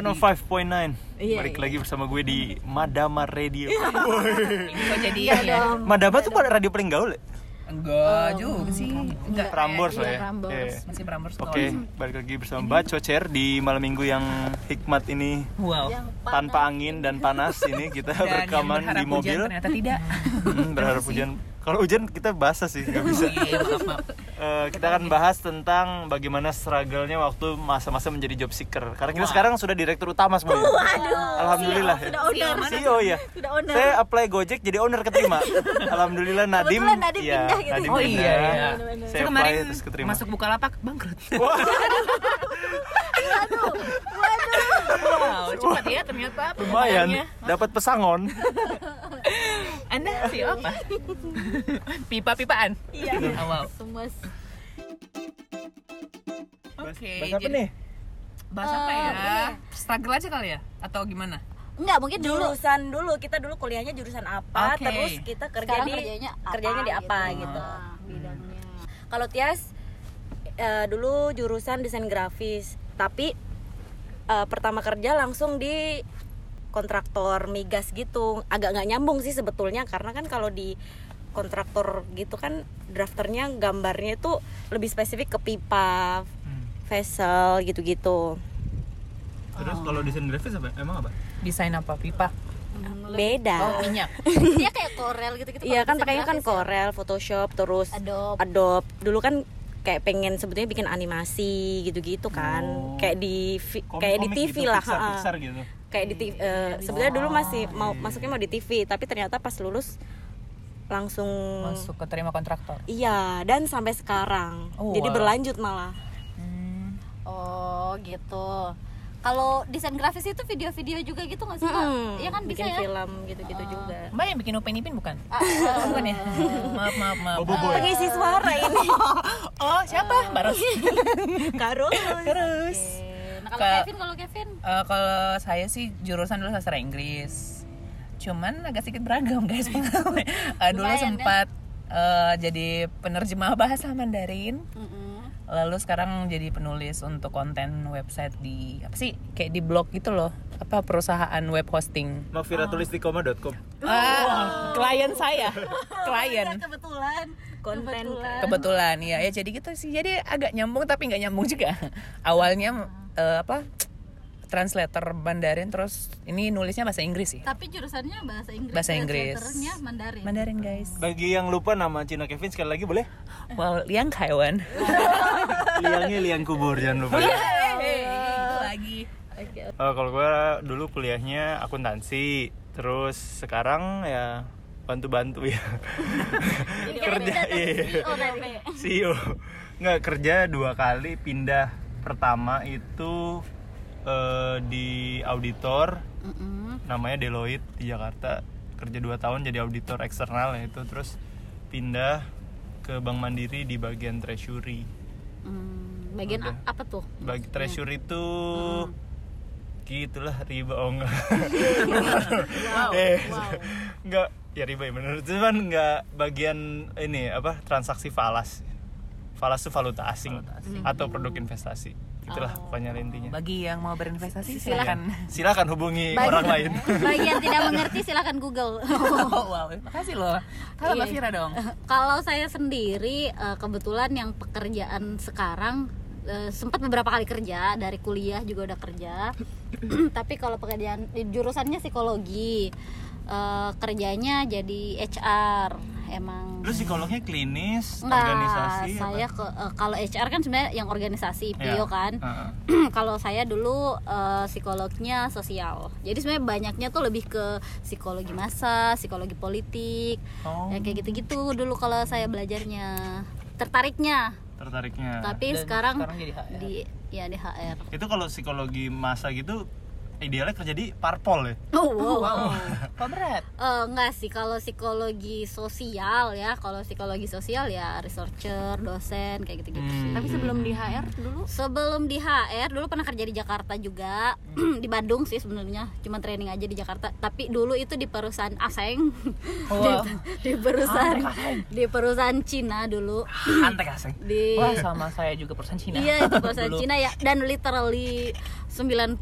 105.9 Iya, Balik iya. lagi bersama gue di Madama Radio kok jadi Iya ya? Madama tuh radio paling gaul ya? Enggak juga sih. Enggak. Prambors Iya, lah ya Prambors. Iya. Masih Prambors Oke, balik lagi bersama Baco Cer di malam minggu yang hikmat ini Wow. Yang tanpa angin dan panas ini kita Dan di mobil hujan ternyata tidak. Hmm, berharap hujan kalau hujan kita basah sih nggak bisa Iya, maaf, maaf. Eh, kita akan bahas tentang bagaimana struggle-nya waktu masa-masa menjadi job seeker karena kita Wah. sekarang sudah direktur utama semuanya alhamdulillah ya. Sudah owner. CEO ya Sudah owner. saya apply Gojek jadi owner keterima alhamdulillah Nadim Kebetulan Nadim ya, pindah gitu. Nadim Oh pindah. iya, iya. saya Saya apply kemarin terus keterima masuk Bukalapak bangkrut. Wow, cepat ya ternyata lumayan dapat pesangon Anda sih apa? Pipa-pipaan. Iya. Oh, wow. Semua Oke. bahas apa jadi- nih Bahas apa ya? nih? Struggle aja kali ya? Atau gimana? Enggak, mungkin dulu jurusan dulu kita dulu kuliahnya jurusan apa Oke. terus kita kerja sekarang di kerjanya apa, kerjanya di apa gitu, Ah, bidangnya. kalau Tias eh, dulu jurusan desain grafis tapi eh, pertama kerja langsung di kontraktor migas gitu agak nggak nyambung sih sebetulnya karena kan kalau di kontraktor gitu kan drafternya gambarnya itu lebih spesifik ke pipa Hmm. vessel gitu-gitu terus kalau desain grafis apa emang apa Desain apa? Pipa? beda Oh, minyak. Dia kayak Corel gitu-gitu. Iya kan pakainya kan grafis Corel, Photoshop, terus ya. Adobe. Adobe. Dulu kan kayak pengen sebetulnya bikin animasi gitu-gitu kan. Oh. Kayak di kayak di TV gitu, lah, Pixar. Pixar gitu Kayak di TV. eh, sebenarnya dulu masih mau masuknya mau di TV, tapi ternyata pas lulus langsung Masuk ke terima kontraktor. Iya, dan sampai sekarang. Oh, Jadi wow. berlanjut malah. Hmm. Oh, gitu. Kalau desain grafis itu video-video juga gitu nggak sih, Kak? Mm-mm, Iya kan bisa bikin ya? film gitu-gitu juga. Mbak yang bikin Upin Ipin bukan? Ah, ah, bukan ya? maaf, maaf, maaf. Bobo Boy Pengisi suara ini. Oh, siapa? Mbak Ros. Karo. Terus. Oke. Kalau Ke- Kevin, kalau Kevin Eh, kalau saya sih jurusan dulu sastra Inggris. Cuman agak sedikit beragam guys pengalaman. Eh, dulu Lumayan, ya. sempat eh, jadi penerjemah bahasa Mandarin. Mm-mm. Lalu sekarang jadi penulis untuk konten website di apa sih? Kayak di blog gitu loh. Apa perusahaan web hosting. mafiratulistikoma.com Ah, klien saya. klien. kebetulan Konten Kebetulan ya. Ya jadi gitu sih. Jadi agak nyambung tapi nggak nyambung juga. Awalnya eh, apa? translator Mandarin terus ini nulisnya bahasa Inggris sih. tapi jurusannya bahasa Inggris Bahasa Inggris. translatornya Mandarin Mandarin guys. bagi yang lupa nama Cina Kevin sekali lagi boleh Wow, Liang Kaiwan. liangnya liang kubur jangan lupa itu lagi. Oh, kalau gue dulu kuliahnya akuntansi, terus sekarang ya bantu-bantu ya. kerja iya. oh tadi CEO. Nggak kerja dua kali pindah. Pertama itu eh, di auditor, Mm-mm. namanya Deloitte di Jakarta. Kerja dua tahun jadi auditor eksternal ya itu, terus pindah ke Bank Mandiri di bagian treasury. Hmm, bagian Udah. apa tuh Bagi treasury itu gitulah riba oh enggak. wow, eh, wow. enggak ya riba ya bener cuman enggak bagian ini apa transaksi falas falas itu valuta asing, atau produk investasi itulah Oh. pokoknya intinya Bagi yang mau berinvestasi Silakan. silakan. hubungi Bagi- orang lain bagian tidak mengerti silakan Google Oh, wow, makasih loh. Kalau Mbak Iya. Fira dong. kalau saya sendiri eh, kebetulan yang pekerjaan sekarang eh, sempat beberapa kali kerja dari kuliah juga udah kerja tapi kalau pekerjaan di jurusannya psikologi eh, kerjanya jadi HR emang. Terus psikolognya klinis Enggak, organisasi saya apa? ke eh, kalau HR kan sebenarnya yang organisasi Ya, PIO kan. Heeh. kalau saya dulu eh, psikolognya sosial. Jadi sebenarnya banyaknya tuh lebih ke psikologi masa psikologi politik oh, ya kayak gitu-gitu dulu kalau saya belajarnya. Tertariknya. Tertariknya. Tapi Dan sekarang, sekarang jadi HR. di ya di HR itu kalau psikologi masa gitu idealnya kerja di parpol ya? Oh wow, Wow. kok berat? Eh, enggak sih kalau psikologi sosial ya kalau psikologi sosial ya researcher dosen kayak gitu gitu sih. Tapi sebelum di HR dulu? Sebelum di HR dulu pernah kerja di Jakarta juga. Di Bandung sih sebenarnya cuma training aja di Jakarta. Tapi dulu itu di perusahaan aseng. Wow. di, di perusahaan di perusahaan Cina dulu. Antek asing. di wah sama saya juga perusahaan Cina. Iya itu perusahaan Dulu. Cina ya. Dan literally 99%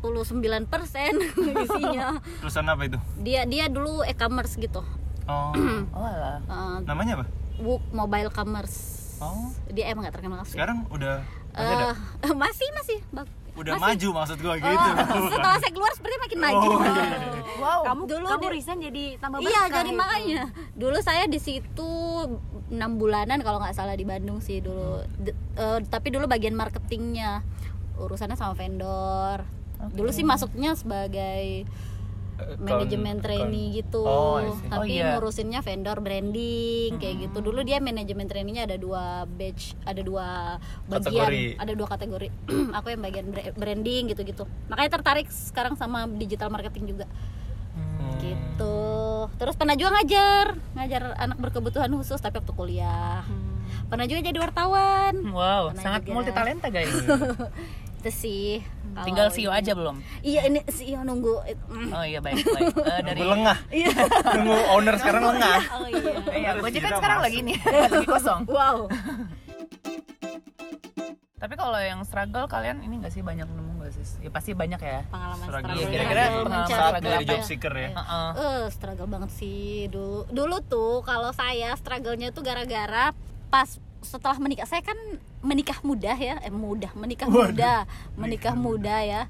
isinya Perusahaan apa itu? dia dia dulu e-commerce gitu Oh. oh alah. Eh, Namanya apa? Wook Mobile Commerce Oh. dia emang gak terkenal sih Sekarang udah masih ada? Eh, masih masih Bak- Udah masih. maju maksud gua Oh, gitu. setelah saya keluar seperti makin maju Oh, iya, iya, iya. wow kamu Dulu kamu di- resign jadi tambah Iya jadi itu. makanya dulu saya di situ enam bulanan kalau nggak salah di Bandung sih dulu D- eh, tapi dulu bagian marketingnya urusannya sama vendor. Dulu sih masuknya sebagai manajemen Kon- trainee gitu. Oh, tapi Oh, iya. ngurusinnya vendor branding kayak gitu. Dulu dia manajemen trainee-nya ada dua batch ada dua bagian Kategori. ada dua kategori. Aku yang bagian bra- branding gitu gitu makanya tertarik sekarang sama digital marketing juga. Hmm. gitu. Terus pernah juga ngajar ngajar anak berkebutuhan khusus tapi waktu kuliah. Pernah juga jadi wartawan. Wow Pernah sangat juga. multi talenta guys itu sih kalau tinggal CEO aja belum iya ini CEO nunggu Mm. oh iya baik baik Eh, dari Nunggu lengah. Nunggu owner sekarang lengah. oh iya Iya, Gojek kan sekarang masuk. lagi nih, lagi kosong. wow Tapi kalau yang struggle kalian ini gak sih banyak nemu gak sih? Ya pasti banyak ya. pengalaman Struggle. struggle. Iya, kira-kira Struggle pengalaman struggle dari job ya? seeker ya. Heeh. eh struggle banget sih dulu dulu tuh kalau saya struggle-nya tuh gara-gara pas setelah menikah saya kan menikah muda ya eh muda menikah Waduh. muda menikah muda ya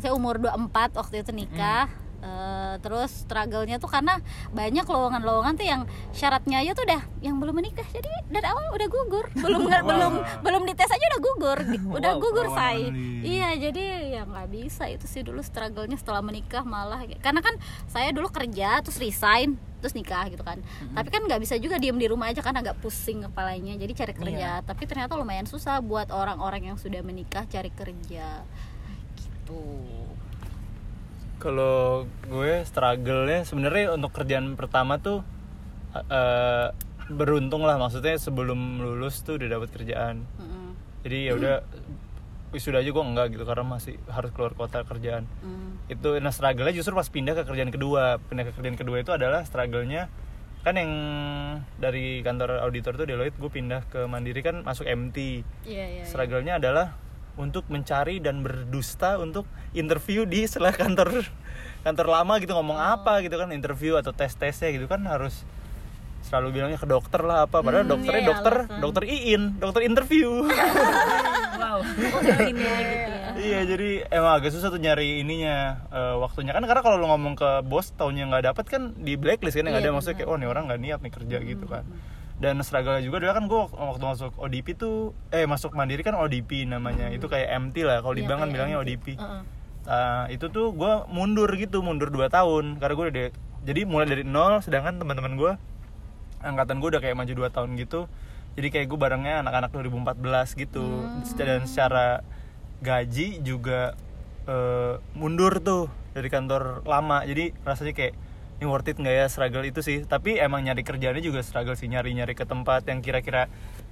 saya umur 24 waktu itu nikah Eh, terus struggle-nya tuh karena banyak lowongan-lowongan tuh yang syaratnya aja tuh udah yang belum menikah. Jadi dari awal udah gugur. Belum Wow. belum belum dites aja udah gugur. Udah Wow, gugur saya iya jadi ya nggak bisa itu sih dulu struggle-nya setelah menikah malah. Karena kan saya dulu kerja terus resign terus nikah gitu kan. Tapi kan nggak bisa juga diem di rumah aja kan agak pusing kepalanya. Jadi cari kerja. Tapi ternyata lumayan susah buat orang-orang yang sudah menikah cari kerja. Gitu Kalau gue struggle-nya sebenarnya untuk kerjaan pertama tuh eh, beruntung lah maksudnya sebelum lulus tuh udah dapat kerjaan. Mm-mm. Jadi ya udah wisuda aja gue enggak gitu karena masih harus keluar kota kerjaan. Mm. Itu nah struggle-nya justru pas pindah ke kerjaan kedua. Pindah ke kerjaan kedua itu adalah struggle-nya kan yang dari kantor auditor tuh Deloitte gue pindah ke Mandiri kan masuk MT. iya iya iya. struggle-nya adalah untuk mencari dan berdusta untuk interview di setelah kantor kantor lama gitu ngomong apa gitu kan interview atau tes tesnya gitu kan harus selalu bilangnya ke dokter lah apa padahal Hmm, dokternya iya, dokter alasan. dokter iin dokter interview Wow. Oh, ini gitu ya. iya jadi emang agak susah tuh nyari ininya eh, waktunya kan karena kalau lu ngomong ke bos tahunnya nggak dapat kan di blacklist kan nggak Iya, ada maksudnya kayak oh nih orang nggak niat nih kerja gitu kan dan struggle juga dulu kan gue waktu masuk ODP tuh eh masuk mandiri kan ODP namanya. Itu kayak MT lah kalau di Iya, bank kan bilangnya MT. ODP Heeh. Nah, itu tuh gue mundur gitu mundur 2 tahun. Karena gue udah jadi mulai dari nol sedangkan teman-teman gue angkatan gue udah kayak maju 2 tahun gitu. Jadi kayak gue barengnya anak-anak 2014 gitu. Dan secara gaji juga eh, mundur tuh dari kantor lama. Jadi rasanya kayak ini worth it nggak ya struggle itu sih tapi emang nyari kerjaannya juga struggle sih nyari-nyari ke tempat yang kira-kira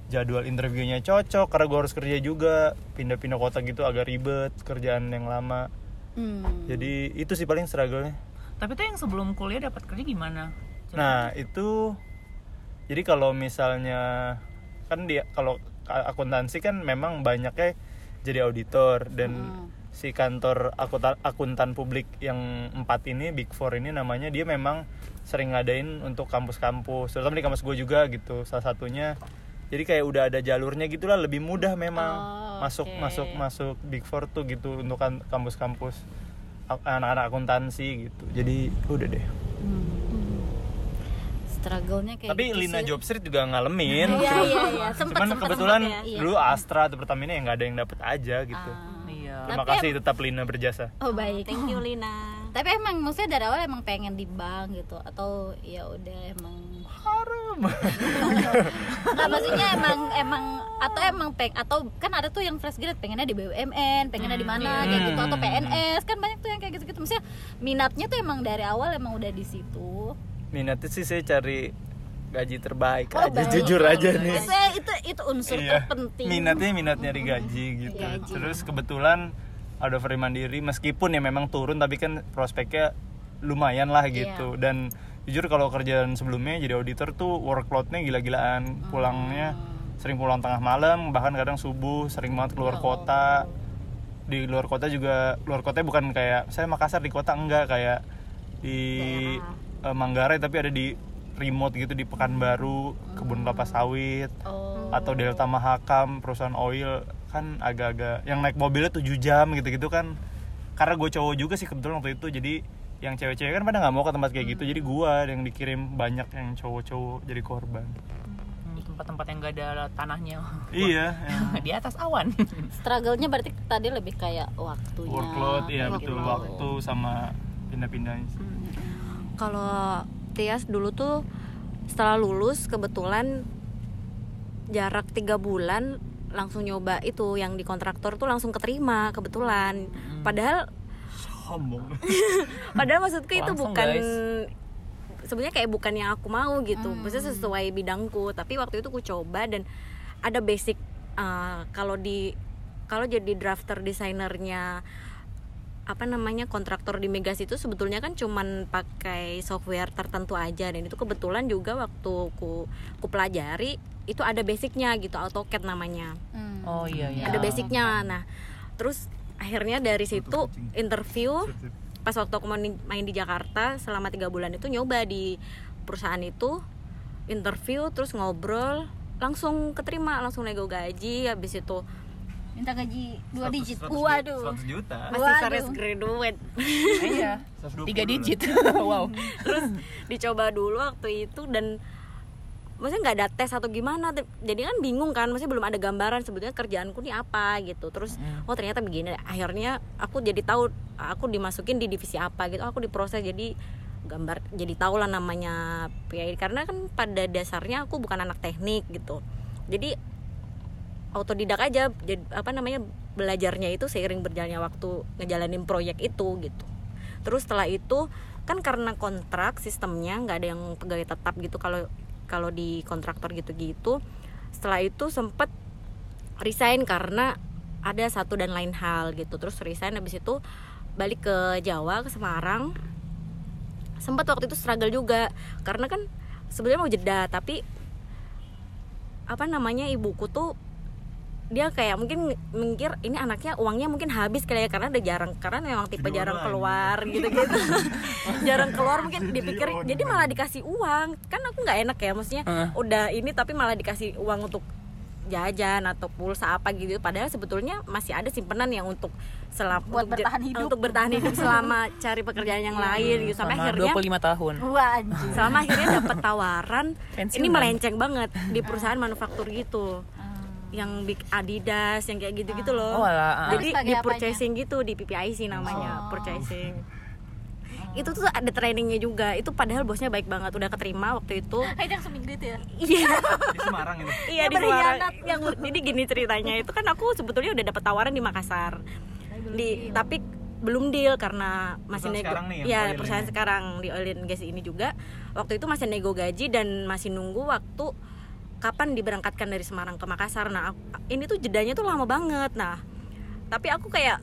jadwal interviewnya cocok karena gue harus kerja juga pindah-pindah kota gitu agak ribet kerjaan yang lama Hmm. jadi itu sih paling struggle-nya Tapi tuh yang sebelum kuliah dapat kerja gimana? nah itu jadi kalau misalnya kan dia kalau akuntansi kan memang banyaknya jadi auditor dan Hmm. Si kantor akuntan, akuntan publik yang empat ini big four ini namanya dia memang sering ngadain untuk kampus-kampus. Terutama di kampus gue juga gitu salah satunya. Jadi kayak udah ada jalurnya gitulah lebih mudah memang. Oh, masuk oke. masuk masuk big four tuh gitu untuk kan- kampus-kampus anak-anak akuntansi gitu. Jadi udah deh. Struggle-nya kayak tapi gitu Lina sih. Job Street juga ngalamin. Iya, iya, iya. Cuman sempet, kebetulan sempet ya, dulu Astra atau Pertamina yang nggak ada yang dapet aja gitu. Ah. Iya. terima Tapi kasih tetap Lina berjasa. Oh baik. Thank you Lina. tapi emang maksudnya dari awal emang pengen di bank gitu atau ya udah emang? Haram. Nggak maksudnya emang emang atau emang peng atau kan ada tuh yang fresh grade pengennya di BUMN pengennya di mana kayak gitu atau PNS kan banyak tuh yang kayak gitu gitu maksudnya minatnya tuh emang dari awal emang udah di situ. Minatnya sih saya cari gaji terbaik Oh, aja. baik. jujur aja nih. Itu itu itu unsur Iya. terpenting. Minatnya minat nyari gaji gitu. Gaji. terus kebetulan ada free mandiri meskipun ya memang turun tapi kan prospeknya lumayan lah gitu. Dan jujur kalau kerjaan sebelumnya jadi auditor tuh workloadnya gila-gilaan. Pulangnya sering pulang tengah malam bahkan kadang subuh sering banget keluar kota. Di luar kota juga luar kota bukan kayak saya Makassar di kota enggak kayak di eh, Manggarai tapi ada di remote gitu di Pekanbaru kebun kelapa sawit oh. atau Delta Mahakam perusahaan oil kan agak-agak yang naik mobilnya 7 jam gitu-gitu kan. Karena gue cowok juga sih kebetulan waktu itu jadi yang cewek-cewek kan pada nggak mau ke tempat kayak gitu. Jadi gue yang dikirim banyak yang cowok-cowok jadi korban. Hmm, tempat-tempat yang gak ada tanahnya. Iya yang di atas awan. Struggle-nya berarti tadi lebih kayak waktunya workload ya betul. waktu sama pindah-pindahnya sih. Kalau Tias dulu tuh setelah lulus kebetulan jarak tiga bulan langsung nyoba itu yang di kontraktor tuh langsung keterima kebetulan. Padahal sombong padahal maksudku itu Langsung, bukan guys. sebenarnya kayak bukan yang aku mau gitu Hmm. maksudnya sesuai bidangku tapi waktu itu aku coba dan ada basic uh, kalau di kalau jadi drafter desainernya apa namanya kontraktor di Megas itu sebetulnya kan cuman pakai software tertentu aja. Dan itu kebetulan juga waktu ku, ku pelajari itu ada basicnya gitu AutoCAD namanya. Hmm. oh iya iya. Ada basicnya. Nah terus akhirnya dari situ interview pas waktu aku main, main di Jakarta selama tiga bulan itu nyoba di perusahaan itu interview terus ngobrol langsung keterima langsung nego gaji habis itu minta gaji dua 100 digit. 100 waduh. 100 juta. Masih Waduh. fresh graduate. Iya. 120 tiga digit. Wow. Terus dicoba dulu waktu itu dan maksudnya nggak ada tes atau gimana. Jadi kan bingung kan maksudnya belum ada gambaran sebetulnya kerjaanku nih apa gitu. Terus oh ternyata begini. Akhirnya aku jadi tahu aku dimasukin di divisi apa gitu. Aku diproses jadi gambar jadi tahu lah namanya PI karena kan pada dasarnya aku bukan anak teknik gitu. Jadi autodidak aja. Jadi apa namanya belajarnya itu seiring berjalannya waktu ngejalanin proyek itu gitu. Terus setelah itu kan karena kontrak sistemnya nggak ada yang pegawai tetap gitu kalau kalau di kontraktor gitu-gitu. Setelah itu sempet resign karena ada satu dan lain hal gitu. Terus resign habis itu balik ke Jawa ke Semarang. Sempat waktu itu struggle juga karena kan sebenarnya mau jeda tapi apa namanya ibuku tuh dia kayak mungkin mikir ini anaknya uangnya mungkin habis kali ya karena udah jarang karena memang tipe jarang keluar gitu-gitu. Jarang keluar mungkin dipikir jadi malah dikasih uang. Kan aku nggak enak ya maksudnya Heeh. udah ini tapi malah dikasih uang untuk jajan atau pulsa apa gitu. Padahal sebetulnya masih ada simpenan yang untuk selama Buat untuk, bertahan hidup. untuk bertahan hidup selama cari pekerjaan yang lain gitu. Sampai sama akhirnya 25 tahun. Wah anjir selama akhirnya dapat tawaran. Pensiunan. ini melenceng banget di perusahaan manufaktur gitu yang big Adidas yang kayak gitu-gitu loh. Oh, alah, ah. Jadi di apanya? purchasing gitu di PPIC namanya, Oh. purchasing. Itu tuh ada trainingnya juga. Itu padahal bosnya baik banget, udah keterima waktu itu. Hai yang seminggu itu ya Iya. di Semarang itu iya Ya, di Semarang. Yang jadi gini ceritanya itu kan aku sebetulnya udah dapat tawaran di Makassar. Di tapi belum deal karena masih nego. nih, Iya, oil perusahaan ini. sekarang di oil and gas ini juga. Waktu itu masih nego gaji dan masih nunggu waktu kapan diberangkatkan dari Semarang ke Makassar. Nah, aku- ini tuh jedanya tuh lama banget. Nah, tapi aku kayak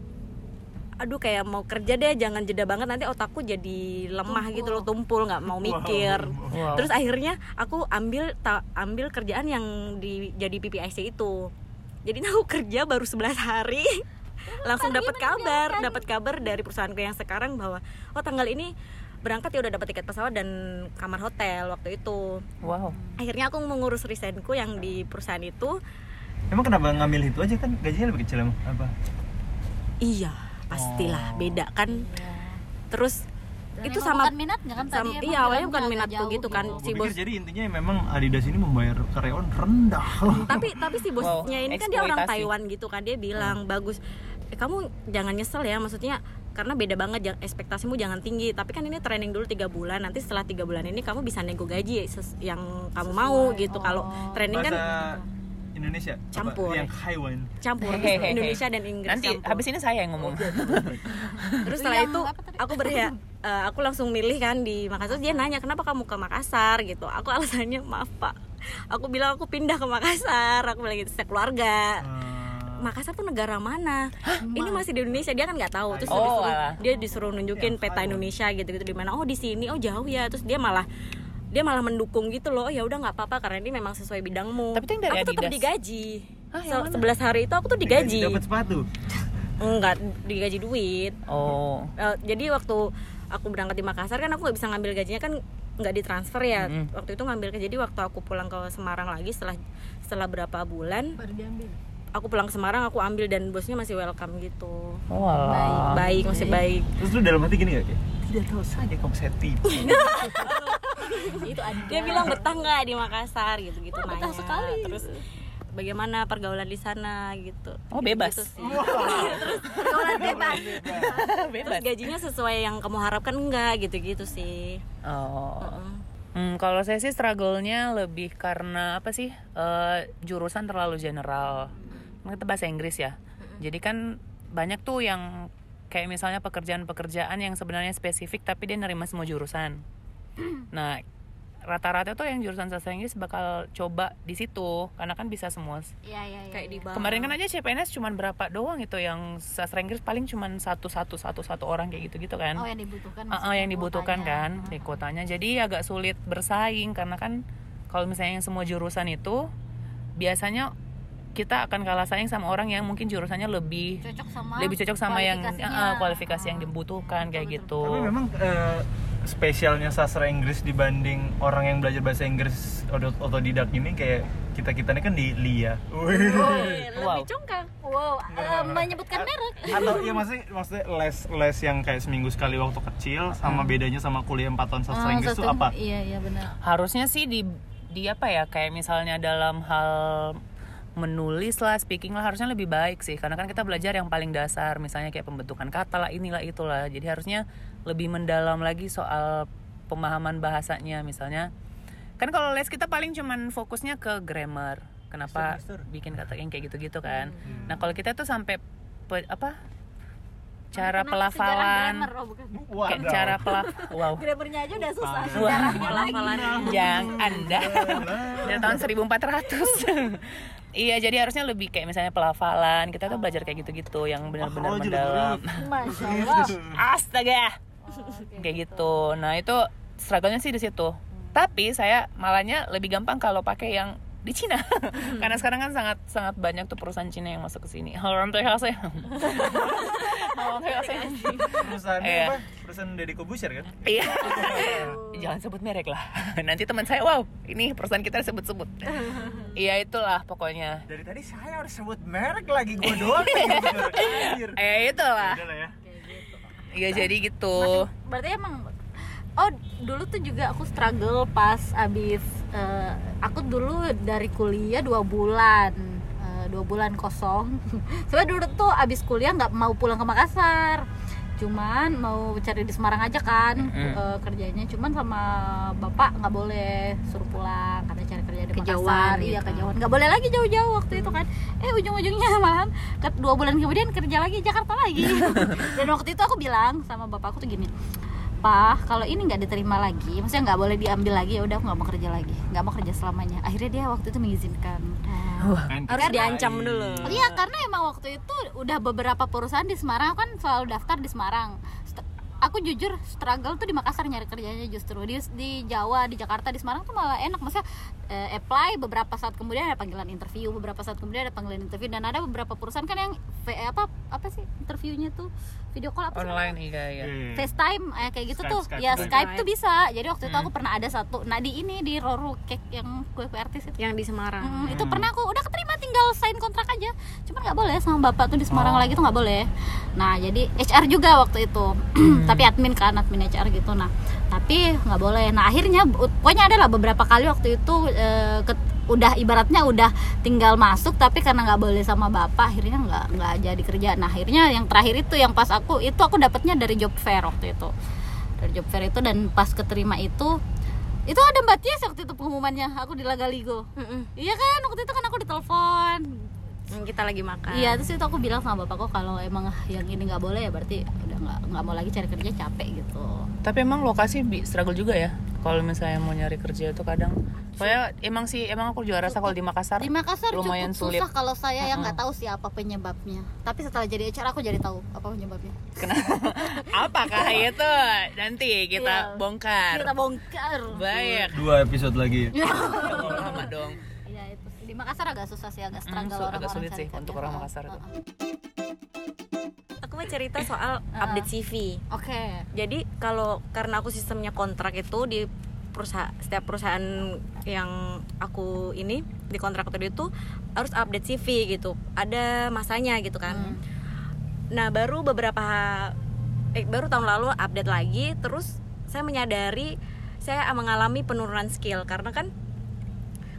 aduh kayak mau kerja deh jangan jeda banget nanti otakku jadi lemah gitu loh tumpul nggak mau mikir Wow. terus akhirnya aku ambil ta- ambil kerjaan yang di jadi PPIC itu jadi aku kerja baru 11 hari langsung dapat kabar dapat kabar dari perusahaanku yang sekarang bahwa oh tanggal ini berangkat ya udah dapat tiket pesawat dan kamar hotel waktu itu. Wow. Akhirnya aku mengurus resignku yang di perusahaan itu. Emang kenapa ngambil itu aja kan? Gajinya lebih kecil emang apa? Iya pastilah. Beda kan? Terus Dan itu sama bukan minat nggak kan? tadi sama- emang iya awalnya bukan minatku gitu kan. Gua si bos jadi intinya memang Adidas ini membayar karyawan rendah. Tapi tapi si bosnya Wow, ini kan dia orang. Taiwan gitu kan. Dia bilang bagus eh, kamu jangan nyesel ya maksudnya karena beda banget ekspektasimu jangan tinggi tapi kan ini training dulu tiga bulan nanti setelah tiga bulan ini kamu bisa nego gaji yang kamu mau gitu kalau training kan bahasa Indonesia apa? Campur. yang Haiwan campur Hehehe. Indonesia dan Inggris Nanti campur. habis ini saya yang ngomong. terus setelah Yang itu aku berhak eh, aku langsung milih kan di Makassar dia nanya kenapa kamu ke Makassar gitu aku alasannya maaf pak aku bilang aku pindah ke Makassar aku bilang gitu sekeluarga Hmm. Makassar tuh negara mana? Ini masih di Indonesia dia kan nggak tahu. Terus Oh, disuruh, alah. dia disuruh nunjukin peta Indonesia gitu-gitu di mana? Oh di sini, oh jauh ya. Terus dia malah dia malah mendukung gitu loh. Oh, Ya udah nggak apa-apa karena ini memang sesuai bidangmu. Tapi dari aku tetap digaji. Ah, yang Se- mana? 11 hari itu aku tuh digaji. dapat sepatu Enggak digaji duit. Oh. Eh, jadi waktu aku berangkat di Makassar kan aku nggak bisa ngambil gajinya kan nggak ditransfer ya. Mm. Waktu itu ngambil jadi waktu aku pulang ke Semarang lagi setelah setelah berapa bulan baru diambil aku pulang ke Semarang aku ambil dan bosnya masih welcome gitu Oh, alah. baik masih baik terus lu dalam hati gini gak kayak tidak tahu saja kamu saya tipu itu ada dia bilang betah nggak di Makassar gitu gitu Wah, betah nanya sekali. terus bagaimana pergaulan di sana gitu Oh, bebas. Gitu sih. pergaulan bebas terus Bebas. gajinya sesuai yang kamu harapkan enggak gitu gitu sih Oh. Heeh. Hmm, kalau saya sih struggle-nya lebih karena apa sih? Eh, jurusan terlalu general. Kita bahasa Inggris ya. Jadi kan banyak tuh yang kayak misalnya pekerjaan-pekerjaan yang sebenarnya spesifik tapi dia nerima semua jurusan. Nah, rata-rata tuh yang jurusan sastra Inggris bakal coba di situ karena kan bisa semua. iya iya iya kayak di iya. bank Kemarin kan aja CPNS cuman berapa doang itu yang sastra Inggris paling cuman satu satu satu satu orang kayak gitu-gitu kan. oh yang dibutuhkan Ah, ah, yang dibutuhkan kan di kotanya jadi agak sulit bersaing karena kan kalau misalnya yang semua jurusan itu biasanya kita akan kalah saing sama orang yang mungkin jurusannya lebih cocok sama lebih cocok sama yang ah, kualifikasi yang dibutuhkan kayak betul, gitu. Tapi memang eh, spesialnya sastra Inggris dibanding orang yang belajar bahasa Inggris otod- otodidak ini kayak kita kita ini kan di LIA. Eh, lebih Wow. congkak wow. Eh, menyebutkan merek. atau iya maksudnya maksudnya les les yang kayak seminggu sekali waktu kecil sama bedanya sama kuliah 4 tahun sastra Ah, Inggris itu apa? iya iya benar. Harusnya sih di di apa ya kayak misalnya dalam hal menulis lah speaking lah harusnya lebih baik sih. Karena kan kita belajar yang paling dasar misalnya kayak pembentukan kata lah inilah itulah. Jadi harusnya lebih mendalam lagi soal pemahaman bahasanya misalnya. Kan kalau les kita paling cuman fokusnya ke grammar. Kenapa bikin kata yang kayak gitu-gitu kan. Nah kalau kita tuh sampai pe- apa cara pelafalan? Oh, bukan. kayak cara pelaf wow. Grammarnya aja udah susah. Lagi. Pelafalan. yang anda. Dari tahun 1400 iya jadi harusnya lebih kayak misalnya pelafalan. Kita tuh belajar kayak gitu-gitu yang benar-benar Oh, mendalam. masya allah. Astaga. Kayak gitu. Nah itu struggle-nya sih di situ. Tapi saya malahnya lebih gampang kalau pakai yang di Cina karena sekarang kan sangat sangat banyak tuh perusahaan Cina yang masuk ke sini halo saya Perusahaan Iya. apa? Perusahaan Deddy Kobusier kan? Iya. Jangan sebut merek lah. Nanti teman saya, wow, ini perusahaan kita disebut-sebut. Iya itulah pokoknya. Dari tadi saya harus sebut merek lagi gue doang yang jujur. Anjir. Eh itulah. Ya. Iya jadi gitu. berarti emang oh dulu tuh juga aku struggle pas abis eh, aku dulu dari kuliah dua bulan eh, dua bulan kosong. Soalnya dulu tuh abis kuliah nggak mau pulang ke Makassar. Cuman mau cari di Semarang aja kan Mm. eh, kerjanya. Cuman sama bapak nggak boleh suruh pulang karena cari kerja di Kejauhan Makassar. iya gitu. kejauhan. Nggak boleh lagi jauh-jauh waktu itu kan. Eh ujung-ujungnya malahan ke- dua bulan kemudian kerja lagi Jakarta lagi. Dan waktu itu aku bilang sama bapakku tuh gini Pak, kalau ini nggak diterima lagi, maksudnya nggak boleh diambil lagi, ya udah aku nggak mau kerja lagi, nggak mau kerja selamanya. Akhirnya dia waktu itu mengizinkan. Kan harus kita diancam dulu Iya, karena emang waktu itu udah beberapa perusahaan di Semarang aku kan selalu daftar di Semarang. Aku jujur struggle tuh di Makassar nyari kerjanya justru di di Jawa, di Jakarta, di Semarang tuh malah enak. Maksudnya eh, apply beberapa saat kemudian ada panggilan interview, beberapa saat kemudian ada panggilan interview dan ada beberapa perusahaan kan yang V- apa apa sih interviewnya tuh video call apa sih? Online iya iya. Iya. FaceTime eh, kayak gitu Skype, tuh. Skype, ya Skype. Skype tuh bisa. Jadi waktu itu Hmm. aku pernah ada satu. Nah di ini di Roro Cake yang kue kue artis itu. Yang di Semarang. Hmm, itu pernah aku udah keterima tinggal sign kontrak aja. Cuman nggak boleh sama bapak tuh di Semarang Oh. lagi tuh nggak boleh. Nah jadi HR juga waktu itu. Tapi admin kan admin HR gitu. Nah tapi nggak boleh. Nah akhirnya pokoknya adalah beberapa kali waktu itu eh, ke- udah ibaratnya udah tinggal masuk tapi karena nggak boleh sama bapak akhirnya nggak nggak jadi kerja nah akhirnya yang terakhir itu yang pas aku itu aku dapatnya dari job fair waktu itu dari job fair itu dan pas keterima itu itu ada mbak Tias waktu itu pengumumannya aku di Lagaligo Mm-mm. iya kan waktu itu kan aku ditelepon kita lagi makan Iya terus itu aku bilang sama bapakku kalau emang yang ini nggak boleh ya berarti udah nggak nggak mau lagi cari kerja capek gitu. Tapi emang lokasi bi- struggle juga ya. Kalau misalnya mau nyari kerja itu kadang soalnya emang sih emang aku juga rasa kalau di Makassar Di Makassar lumayan cukup sulit. susah kalau saya yang nggak tahu siapa penyebabnya. Tapi setelah jadi HR aku jadi tahu apa penyebabnya. Kenapa? Apakah itu? Nanti kita Iya. bongkar. Kita bongkar. Baik. Dua episode lagi. Lama dong. Di Makassar agak susah sih agak Hmm, struggle agak orang-orang sulit sih kerja. untuk orang Makassar itu. aku mau cerita soal update CV Oke. jadi kalau karena aku sistemnya kontrak itu di perusahaan setiap perusahaan yang aku ini di kontraktor itu harus update CV gitu. Ada masanya gitu kan. Nah baru beberapa eh, baru tahun lalu update lagi terus saya menyadari saya mengalami penurunan skill. Karena kan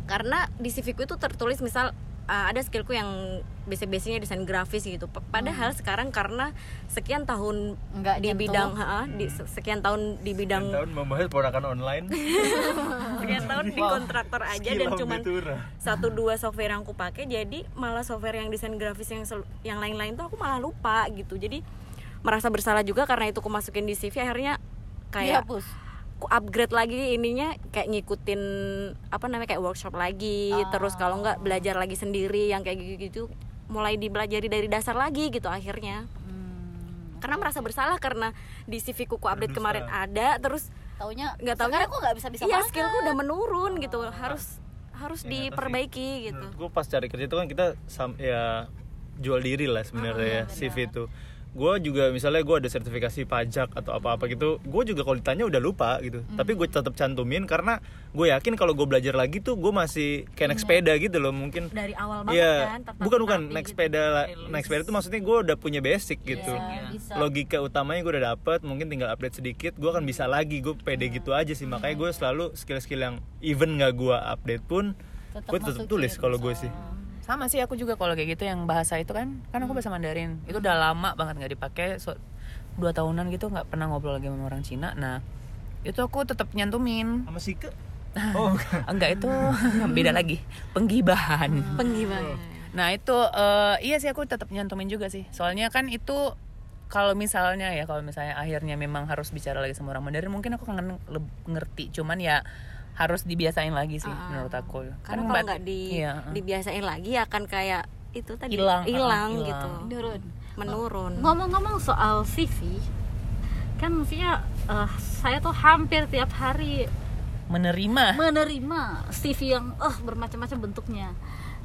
karena di CV ku itu tertulis misal uh, ada skillku yang basic-basicnya desain grafis gitu padahal sekarang karena sekian tahun Nggak di nyentuh. bidang ha, di se- sekian tahun di bidang tahun membahas produkan online. sekian tahun di kontraktor aja dan cuman Auditura. satu dua software yang aku pakai jadi malah software yang desain grafis yang yang lain-lain tuh aku malah lupa gitu jadi merasa bersalah juga karena itu aku masukin di CV akhirnya kayak Dihapus. Aku upgrade lagi ininya kayak ngikutin apa namanya kayak workshop lagi terus kalau nggak belajar lagi sendiri yang kayak gitu-gitu mulai dibelajari dari dasar lagi gitu akhirnya Hmm. karena merasa bersalah karena di CV ku update Berdusta. kemarin ada terus Taunya nggak sekarang aku nggak bisa bisa iya banget. skillku udah menurun gitu harus harus Ya, tapi diperbaiki gitu Gue pas cari kerja itu kan kita sam- ya jual diri lah sebenarnya ya CV itu. Gue juga misalnya gue ada sertifikasi pajak atau apa-apa gitu, gue juga kalau ditanya udah lupa gitu. Tapi gue tetap cantumin karena gue yakin kalau gue belajar lagi tuh gue masih kayak naik sepeda gitu loh mungkin. dari awal banget Iya, kan bukan bukan rapi naik gitu. sepeda lah- naik sepeda itu maksudnya gue udah punya basic gitu. Iya, bisa. Logika utamanya gue udah dapet, mungkin tinggal update sedikit, gue akan bisa lagi. Gue pede gitu aja sih, makanya gue selalu skill-skill yang even nggak gue update pun, gue tetap tulis kalau gue sih. Sama sih aku juga kalau kayak gitu yang bahasa itu kan kan aku bahasa Mandarin. Itu udah lama banget nggak dipakai. So, dua tahunan gitu nggak pernah ngobrol lagi sama orang Cina. Nah, itu aku tetap nyantumin. Sama Sike? Oh, bukan. Enggak itu beda lagi. Penggibahan. penggibahan Nah itu eh, iya sih aku tetap nyantumin juga sih. Soalnya kan itu kalau misalnya ya kalau misalnya akhirnya memang harus bicara lagi sama orang Mandarin mungkin aku kangen ngerti. Cuman ya harus dibiasain lagi sih menurut aku. karena Kan kalau nggak di iya, dibiasain lagi akan kayak itu tadi Hilang, hilang uh, gitu. Menurun. menurun Ngomong-ngomong soal CV, kan maksudnya eh, saya tuh hampir tiap hari menerima menerima CV yang eh bermacam-macam bentuknya.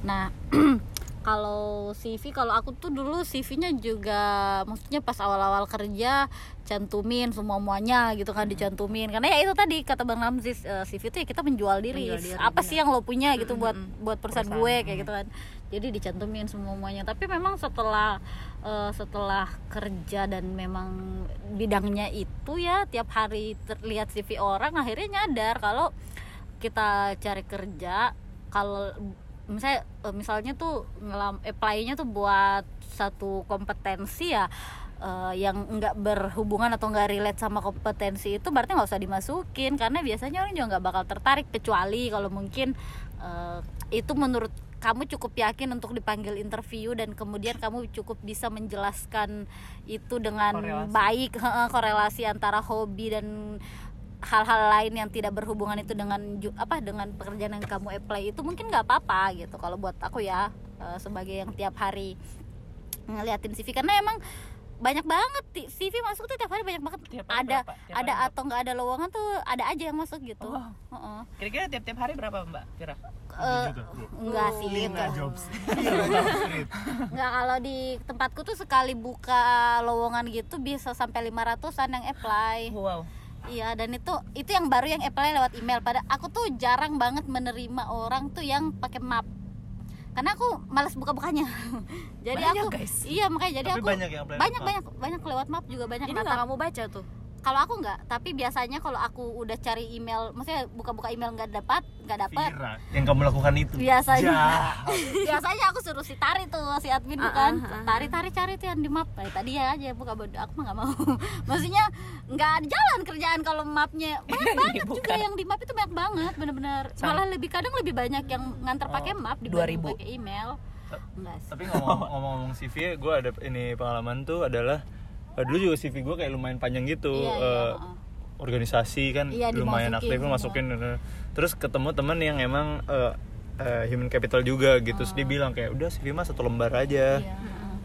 Nah, kalau CV kalau aku tuh dulu CV-nya juga maksudnya pas awal-awal kerja cantumin semua muanya gitu kan dicantumin karena ya itu tadi kata Bang Ramzis eh, CV itu ya kita menjual diri. Menjual diri, Apa sih yang lo punya gitu buat buat perusahaan, Perusahaan, gue kayak gitu kan. Jadi dicantumin semua muanya. Tapi memang setelah eh, setelah kerja dan memang bidangnya itu ya tiap hari terlihat CV orang akhirnya nyadar kalau kita cari kerja kalau misalnya eh, misalnya tuh ngelam apply-nya tuh buat satu kompetensi ya eh, yang nggak berhubungan atau nggak relate sama kompetensi itu berarti nggak usah dimasukin karena biasanya orang juga nggak bakal tertarik kecuali kalau mungkin eh, itu menurut kamu cukup yakin untuk dipanggil interview dan kemudian kamu cukup bisa menjelaskan itu dengan Korelasi. baik korelasi antara hobi dan hal-hal lain yang tidak berhubungan itu dengan apa dengan pekerjaan yang kamu apply itu mungkin nggak apa-apa gitu kalau buat aku ya eh, sebagai yang tiap hari ngeliatin CV karena emang banyak banget ti- CV masuk tuh tiap hari banyak banget Tiap hari ada berapa? Tiap ada hari atau nggak ada lowongan tuh ada aja yang masuk gitu Oh. Heeh. kira-kira tiap-tiap hari berapa mbak Kira Eh, enggak sih Lina gitu. jobs. Nggak kalau di tempatku tuh sekali buka lowongan gitu bisa sampai 500-an yang apply. wow Iya, dan itu itu yang baru yang apply lewat email. Pada aku tuh jarang banget menerima orang tuh yang pakai map. Karena aku malas buka-bukanya. jadi Banyak, aku guys. iya makanya jadi Tapi aku banyak yang apply lewat banyak map. banyak banyak lewat map juga banyak jadi nggak kamu baca tuh kalau aku nggak tapi biasanya kalau aku udah cari email maksudnya buka-buka email nggak dapat nggak dapat yang kamu lakukan itu. Biasanya. Jahat. biasanya aku suruh si Tari tuh si admin Ah, bukan? ah, ah, Tari Tari cari tuh yang di map. Tadi tadi ya aja buka bodo aku mah nggak mau. Maksudnya nggak ada jalan kerjaan kalau mapnya. Banyak banget juga Bukan. yang di map itu banyak banget bener-bener. Malah lebih kadang lebih banyak yang nganter pakai map dibanding 2000. pakai email. Enggak sih tapi ngomong- ngomong-ngomong CV gue ada ini pengalaman tuh adalah dulu juga CV gue kayak lumayan panjang gitu. Iya, iya, eh, heeh. organisasi kan Iya, lumayan aktif masukin eh. terus ketemu temen yang emang eh, eh, human capital juga gitu. Terus dia bilang kayak udah CV mah satu lembar aja. Iya,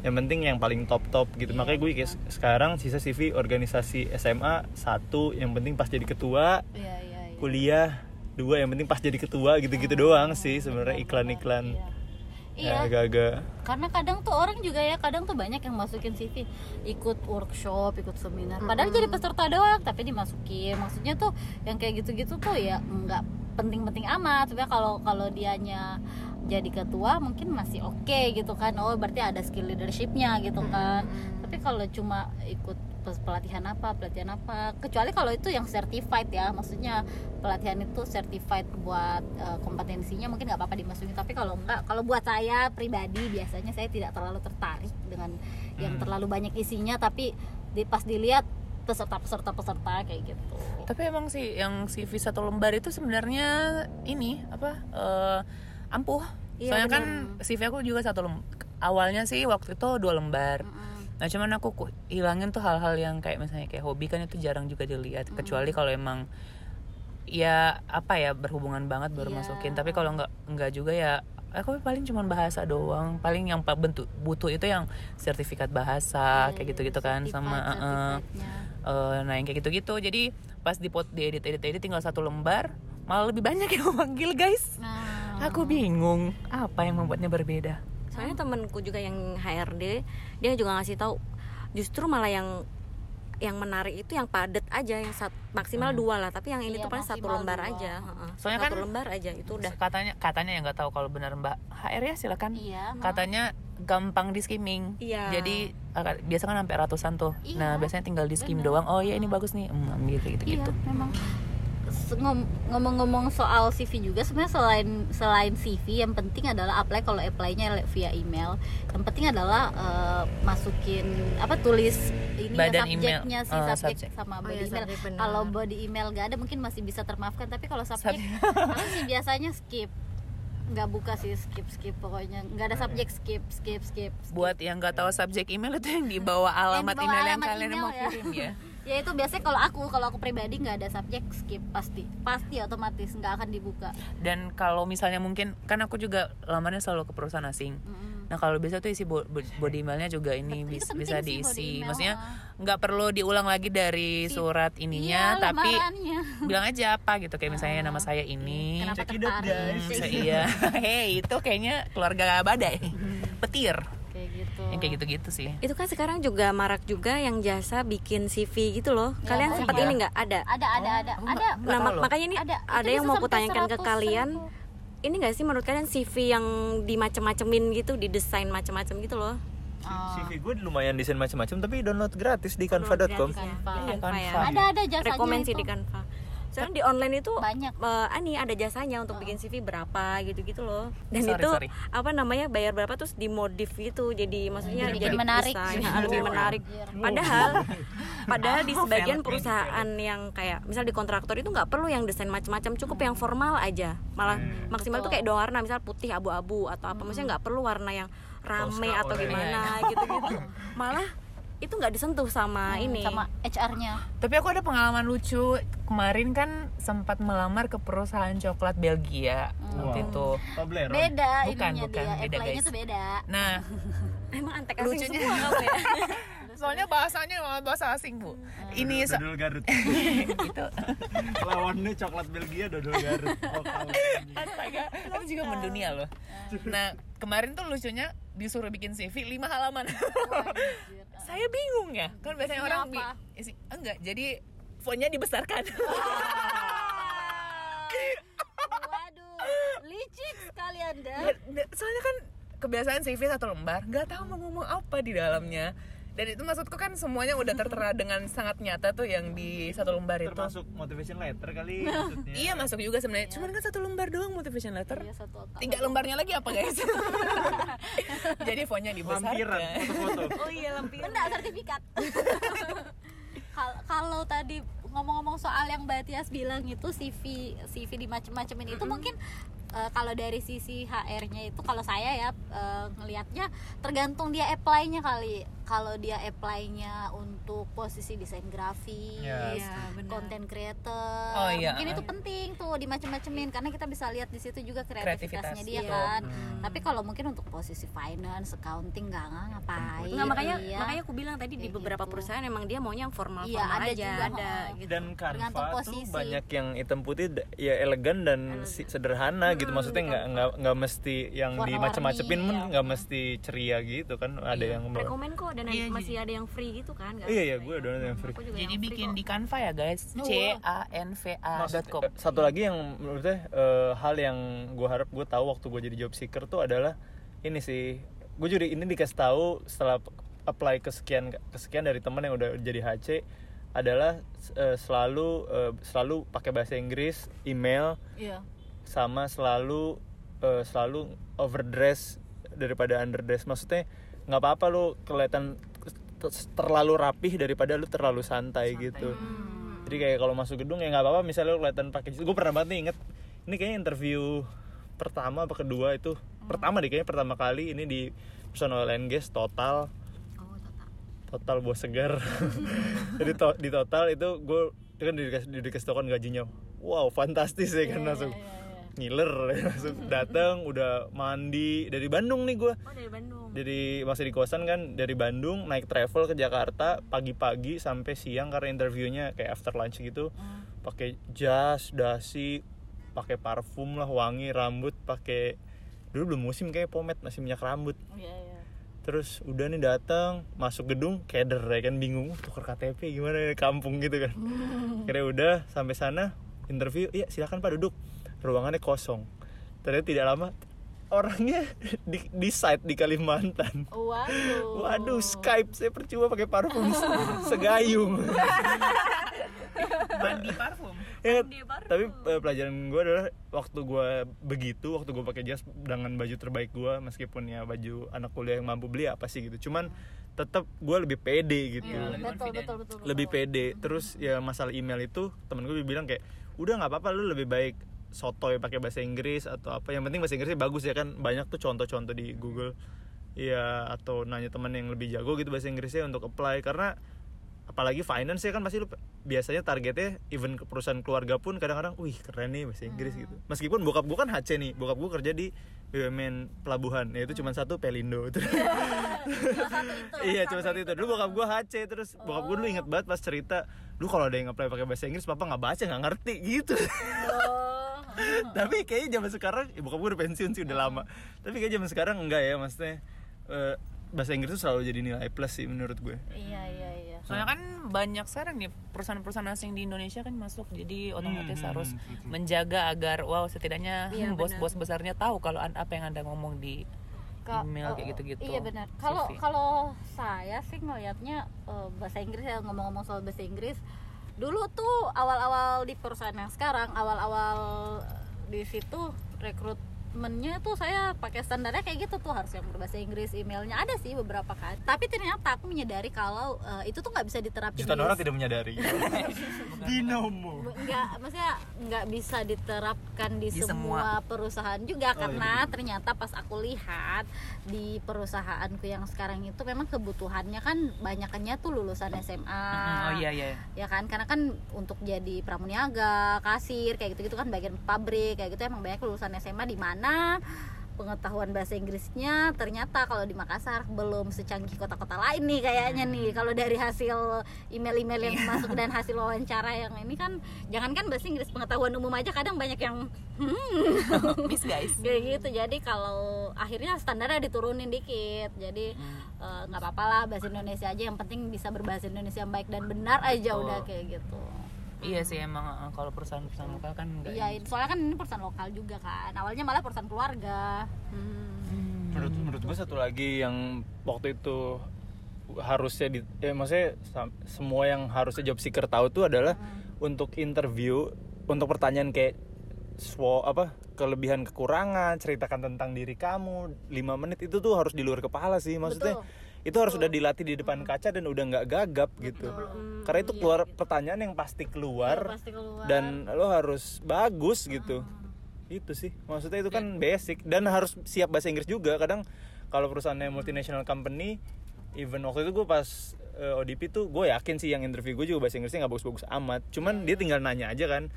yang penting yang paling top top gitu makanya gue kayak sekarang sisa CV organisasi SMA satu yang penting pas jadi ketua iya iya iya. kuliah dua yang penting pas jadi ketua gitu-gitu doang sih sebenarnya iklan-iklan Iya. ya agak-agak. Karena kadang tuh orang juga ya kadang tuh banyak yang masukin CV ikut workshop ikut seminar. Padahal jadi peserta doang tapi dimasukin. Maksudnya tuh yang kayak gitu-gitu tuh ya nggak penting-penting amat. Sebenarnya kalau kalau dianya jadi ketua mungkin masih oke gitu kan. Oh berarti ada skill leadershipnya gitu kan. Tapi kalau cuma ikut pelatihan apa pelatihan apa kecuali kalau itu yang certified ya maksudnya pelatihan itu certified buat eh, kompetensinya mungkin nggak apa-apa dimasukin tapi kalau enggak kalau buat saya pribadi biasanya saya tidak terlalu tertarik dengan yang terlalu banyak isinya tapi di, pas dilihat peserta peserta peserta kayak gitu Tapi emang sih yang CV satu lembar itu sebenarnya ini apa eh, ampuh. Iya, Soalnya benar. kan CV aku juga satu lem awalnya sih waktu itu dua lembar. Mm-mm. Nah cuman aku ku- hilangin tuh hal-hal yang kayak misalnya kayak hobi kan itu jarang juga dilihat kecuali kalau emang ya apa ya berhubungan banget baru Iya. masukin. Tapi kalau nggak nggak juga ya aku paling cuman bahasa doang. Paling yang bentuk butuh itu yang sertifikat bahasa Iya, kayak gitu-gitu kan certified, sama certifiednya. Eh, nah yang kayak gitu-gitu jadi pas di pot di edit edit edit tinggal satu lembar malah lebih banyak yang manggil guys Nah, aku bingung apa yang membuatnya berbeda soalnya temenku juga yang HRD dia juga ngasih tahu justru malah yang yang menarik itu yang padat aja yang sat- maksimal dua lah tapi yang ini Iya, tuh paling satu lembar dua. aja heeh. Soalnya satu kan- lembar aja itu udah. katanya katanya yang nggak tahu kalau benar mbak HR ya silakan. Iya, katanya gampang di skimming. Iya. jadi eh, biasa kan sampai ratusan tuh. Iya, nah biasanya tinggal di skim bener. doang. Oh ya ini bagus nih. Hmm, gitu gitu Iya, memang. Se- ngom- ngomong-ngomong soal CV juga sebenarnya selain selain CV yang penting adalah apply kalau apply-nya via email. Yang penting adalah eh, masukin apa tulis ini ya, email. subjeknya si Oh, subjek subjek. sama Oh, body iya, email. Kalau body email gak ada mungkin masih bisa termaafkan tapi kalau subjek aku sih biasanya skip nggak buka sih skip skip pokoknya nggak ada subjek skip skip skip, skip. buat yang nggak tahu subjek email itu yang di bawah alamat di bawah email yang kalian email mau ya. kirim ya ya itu biasanya kalau aku kalau aku pribadi nggak ada subjek skip pasti pasti otomatis nggak akan dibuka dan kalau misalnya mungkin kan aku juga lamarnya selalu ke perusahaan asing Mm-mm. Nah kalau bisa tuh isi bo- bo- body emailnya juga ini bis- bisa body diisi. Maksudnya ah. nggak perlu diulang lagi dari Si- surat Iya, ininya, tapi lamarannya. bilang aja apa gitu kayak misalnya nama saya ini. kenapa. Se- iya, hei itu kayaknya keluarga badai, petir, kayak gitu yang kayak gitu-gitu sih. itu kan sekarang juga marak juga yang jasa bikin CV gitu loh Ya, kalian oh sempat iya. ini nggak ada ada ada ada Oh, ada nggak nah mak- makanya ini Ada. ada, yang mau kutanyakan ke 100 kalian ribu. ini gak sih menurut kalian CV yang dimacem-macemin gitu didesain macem-macem gitu loh Oh. CV gue lumayan desain macam-macam tapi download gratis di canva.com. Ya. Canva. Iya, Canva ya. Canva. ada ada jasanya sih itu. di Canva sekarang di online itu Banyak. eh, ani ada jasanya untuk bikin CV berapa gitu-gitu loh. Dan Sorry, itu sorry. apa namanya bayar berapa terus dimodif gitu. Jadi maksudnya Jadi jadi menarik. Iya. lebih menarik. Iya. padahal padahal di Oh, sebagian perusahaan yang kayak misal di kontraktor itu nggak perlu yang desain macam-macam cukup yang formal aja. Malah maksimal tuh kayak dua warna misal putih abu-abu atau apa. Maksudnya nggak perlu warna yang rame atau gimana gitu-gitu. Malah itu nggak disentuh sama ini sama HR-nya Tapi aku ada pengalaman lucu kemarin kan sempat melamar ke perusahaan coklat Belgia waktu Wow. itu. Toblerone. beda Bukan, ininya bukan, dia beda, apply-nya guys. tuh beda Nah, emang antek asing Lucunya. semua kamu ya soalnya bahasanya malah bahasa asing bu. Ini so- Dodol Garut. itu Lawannya coklat Belgia dodol Garut. Astaga, itu juga mendunia loh. Nah, kemarin tuh lucunya disuruh bikin CV 5 halaman. Saya bingung ya. Kan biasanya Isinya orang apa? bi- isi enggak, jadi fontnya dibesarkan. waduh licik sekali anda Soalnya kan kebiasaan CV satu lembar, nggak tahu mau ngomong apa di dalamnya. Dan itu maksudku kan semuanya udah tertera dengan sangat nyata tuh yang di satu lembar itu. Termasuk motivation letter kali maksudnya. iya masuk juga sebenarnya. Cuman kan satu lembar doang motivation letter. Iya, satu akal. tiga lembarnya lagi apa guys? Jadi fontnya lampiran dibesarkan foto-foto. Oh iya lampiran. Enggak sertifikat. Kal- Kalau tadi ngomong-ngomong soal yang Mbak Tias bilang itu CV CV di macem-macemin itu mungkin eh, kalau dari sisi HR-nya itu kalau saya ya eh, ngelihatnya tergantung dia apply-nya kali. Kalau dia apply-nya untuk posisi desain grafis, Ya. Iya, benar. content creator, Oh, iya. mungkin itu penting tuh di macem-macemin karena kita bisa lihat di situ juga kreativitasnya Kreativitas, dia iya. kan. Tapi kalau mungkin untuk posisi finance, accounting nggak nggak ngapain. Nggak, makanya Iya. makanya aku bilang tadi di beberapa gitu. perusahaan emang dia maunya yang formal Iya, formal ada aja juga, ada gitu dan Canva tuh banyak yang hitam putih ya elegan dan si- sederhana gitu maksudnya nggak nggak nggak mesti yang di Warna-warni, macem-macepin pun ya. nggak mesti ceria gitu kan? Ada yang rekomen kok dan Iya, masih ada yang free gitu kan? Nggak iya iya gue ada yang free. jadi yang free bikin kok. di Canva ya guys? Oh, c a n v a com. eh, satu lagi yang menurutnya eh, hal yang gue harap gue tahu waktu gue jadi job seeker tuh adalah ini sih. Gue juga ini dikasih tahu setelah apply kesekian kesekian dari temen yang udah jadi HC adalah eh, selalu eh, selalu pakai bahasa Inggris email Iya. Sama selalu eh, selalu overdress daripada underdress. Maksudnya nggak apa-apa lu kelihatan terlalu rapih daripada lu terlalu santai, gitu. Jadi kayak kalau masuk gedung ya nggak apa-apa misalnya lu kelihatan pakai gue pernah banget nih inget ini kayaknya interview pertama apa kedua itu. Pertama deh kayaknya pertama kali ini di personal and gas total. Oh total. Total bos segar. Jadi to- di total itu gue kan dikasih dikasih tau kan gajinya. Wow fantastis ya kan langsung ngiler langsung datang udah mandi. Dari Bandung nih gue oh dari Bandung. Jadi masih di kosan kan dari Bandung naik travel ke Jakarta pagi-pagi sampai siang karena interviewnya kayak after lunch gitu. Pakai jas dasi pakai parfum lah wangi rambut pakai dulu belum musim kayak pomade masih minyak rambut. Iya, iya. terus udah nih datang masuk gedung keder ya kan bingung "Uh, tuker KTP gimana ya kampung gitu kan. Kira udah sampai sana interview iya silakan pak duduk ruangannya kosong. Ternyata tidak lama orangnya di, di site di Kalimantan. Waduh. waduh Skype saya percuma pakai parfum se- segayung. Mandi parfum. Ya, Mandi parfum. tapi eh, pelajaran gue adalah waktu gue begitu waktu gue pakai jas dengan baju terbaik gue meskipun ya baju anak kuliah yang mampu beli apa sih gitu. Cuman tetap gue lebih pede gitu. Iya, betul, betul, betul, betul. lebih pede. Terus ya masalah email itu temen gue bilang kayak udah nggak apa-apa lu lebih baik sotoy pakai bahasa Inggris atau apa. Yang penting bahasa Inggrisnya bagus ya kan. Banyak tuh contoh-contoh di Google. Ya atau nanya teman yang lebih jago gitu bahasa Inggrisnya untuk apply. Karena apalagi finance ya kan pasti lu biasanya targetnya even ke perusahaan keluarga pun kadang-kadang wih keren nih bahasa Inggris gitu. Meskipun bokap gue kan HC nih. Bokap gue kerja di BUMN pelabuhan. Ya itu cuma satu Pelindo. Itu. Iya cuma satu itu dulu bokap gue HC terus. Bokap gue dulu inget banget pas cerita lu kalau ada yang apply pakai bahasa Inggris papa nggak baca nggak ngerti gitu. Oh. tapi kayaknya zaman sekarang ya bokap gue udah pensiun sih udah lama tapi kayaknya zaman sekarang enggak ya maksudnya eh, bahasa Inggris tuh selalu jadi nilai plus sih menurut gue Iya, iya, iya. soalnya kan banyak sekarang nih perusahaan-perusahaan asing di Indonesia kan masuk jadi otomatis Hmm, harus hmm, betul. menjaga agar wow setidaknya Iya, bos-bos besarnya tahu kalau an- apa yang anda ngomong di Ka- email oh, kayak gitu-gitu Iya benar. Kalau kalau saya sih ngelihatnya eh, bahasa Inggris ya ngomong-ngomong soal bahasa Inggris. Dulu tuh awal-awal di perusahaan yang sekarang, awal-awal di situ rekrutmennya tuh saya pakai standarnya kayak gitu tuh harus yang berbahasa Inggris emailnya ada sih beberapa kali. Tapi ternyata aku menyadari kalau eh, itu tuh nggak bisa diterapin jutaan di- orang tidak menyadari. Binomo. Nggak maksudnya nggak bisa diterapkan di, Di semua, semua. perusahaan juga Oh, karena iya. ternyata pas aku lihat di perusahaanku yang sekarang itu memang kebutuhannya kan banyakannya tuh lulusan SMA oh iya iya. Ya kan karena kan untuk jadi pramuniaga kasir kayak gitu gitu kan bagian pabrik kayak gitu emang banyak lulusan SMA di mana pengetahuan bahasa Inggrisnya ternyata kalau di Makassar belum secanggih kota-kota lain nih kayaknya nih. Kalau dari hasil email-email yang masuk dan hasil wawancara yang ini kan jangankan bahasa Inggris pengetahuan umum aja kadang banyak yang hmm, miss guys. Kayak gitu. Jadi kalau akhirnya standarnya diturunin dikit. Jadi eh, nggak apa-apa lah bahasa Indonesia aja. Yang penting bisa berbahasa Indonesia yang baik dan benar aja Betul. udah kayak gitu iya sih emang uh, kalau perusahaan-perusahaan lokal kan enggak iya soalnya kan ini perusahaan lokal juga kan. Awalnya malah perusahaan keluarga. Hmm. Hmm. menurut menurut gue satu lagi yang waktu itu harusnya di ya maksudnya semua yang harusnya job seeker tahu tuh adalah untuk interview untuk pertanyaan kayak swo apa kelebihan kekurangan ceritakan tentang diri kamu lima menit itu tuh harus di luar kepala sih maksudnya itu harus udah dilatih di depan kaca dan udah nggak gagap gitu. Karena itu keluar pertanyaan yang pasti keluar, Iya, pasti keluar. dan lo harus bagus gitu. Itu sih. Maksudnya itu kan basic dan harus siap bahasa Inggris juga. Kadang kalau perusahaannya multinational company even waktu itu gue pas eh, ODP tuh gue yakin sih yang interview gue juga bahasa Inggrisnya nggak bagus-bagus amat. Cuman dia tinggal nanya aja kan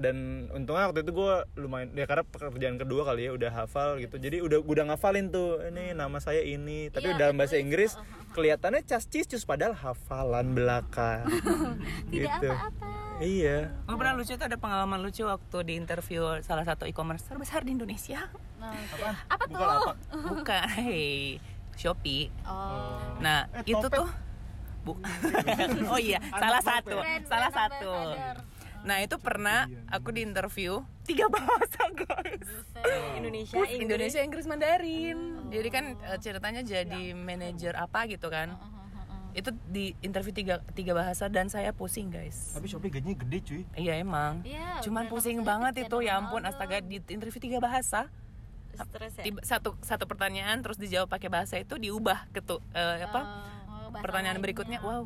dan untungnya waktu itu gue lumayan ya karena pekerjaan kedua kali ya udah hafal gitu jadi udah udah ngafalin tuh ini nama saya ini tapi Iya, dalam bahasa Inggris uh, uh, kelihatannya cas cis cus padahal hafalan belaka Tidak gitu apa-apa. iya Gue pernah lucu tuh ada pengalaman lucu waktu di interview salah satu e-commerce terbesar di Indonesia. Nah, apa tuh? Bukan apa Bukan, hey, Shopee. Oh. Nah, Eh, itu Topet. tuh Bu. oh iya, salah satu, salah satu. Nah, itu pernah aku di interview tiga bahasa, guys. Indonesia Inggris, Indonesia Inggris Mandarin. Jadi kan eh, ceritanya jadi manajer apa gitu kan. Itu di interview tiga, tiga bahasa dan saya pusing, guys. tapi Shopee gajinya gede cuy Iya emang. Iya, Cuman pusing banget itu ya ampun astaga di interview tiga bahasa. stres ya Tiba- satu satu pertanyaan terus dijawab pakai bahasa itu diubah ke tuh eh, apa? Oh, bahasa pertanyaan lainnya. berikutnya. Wow.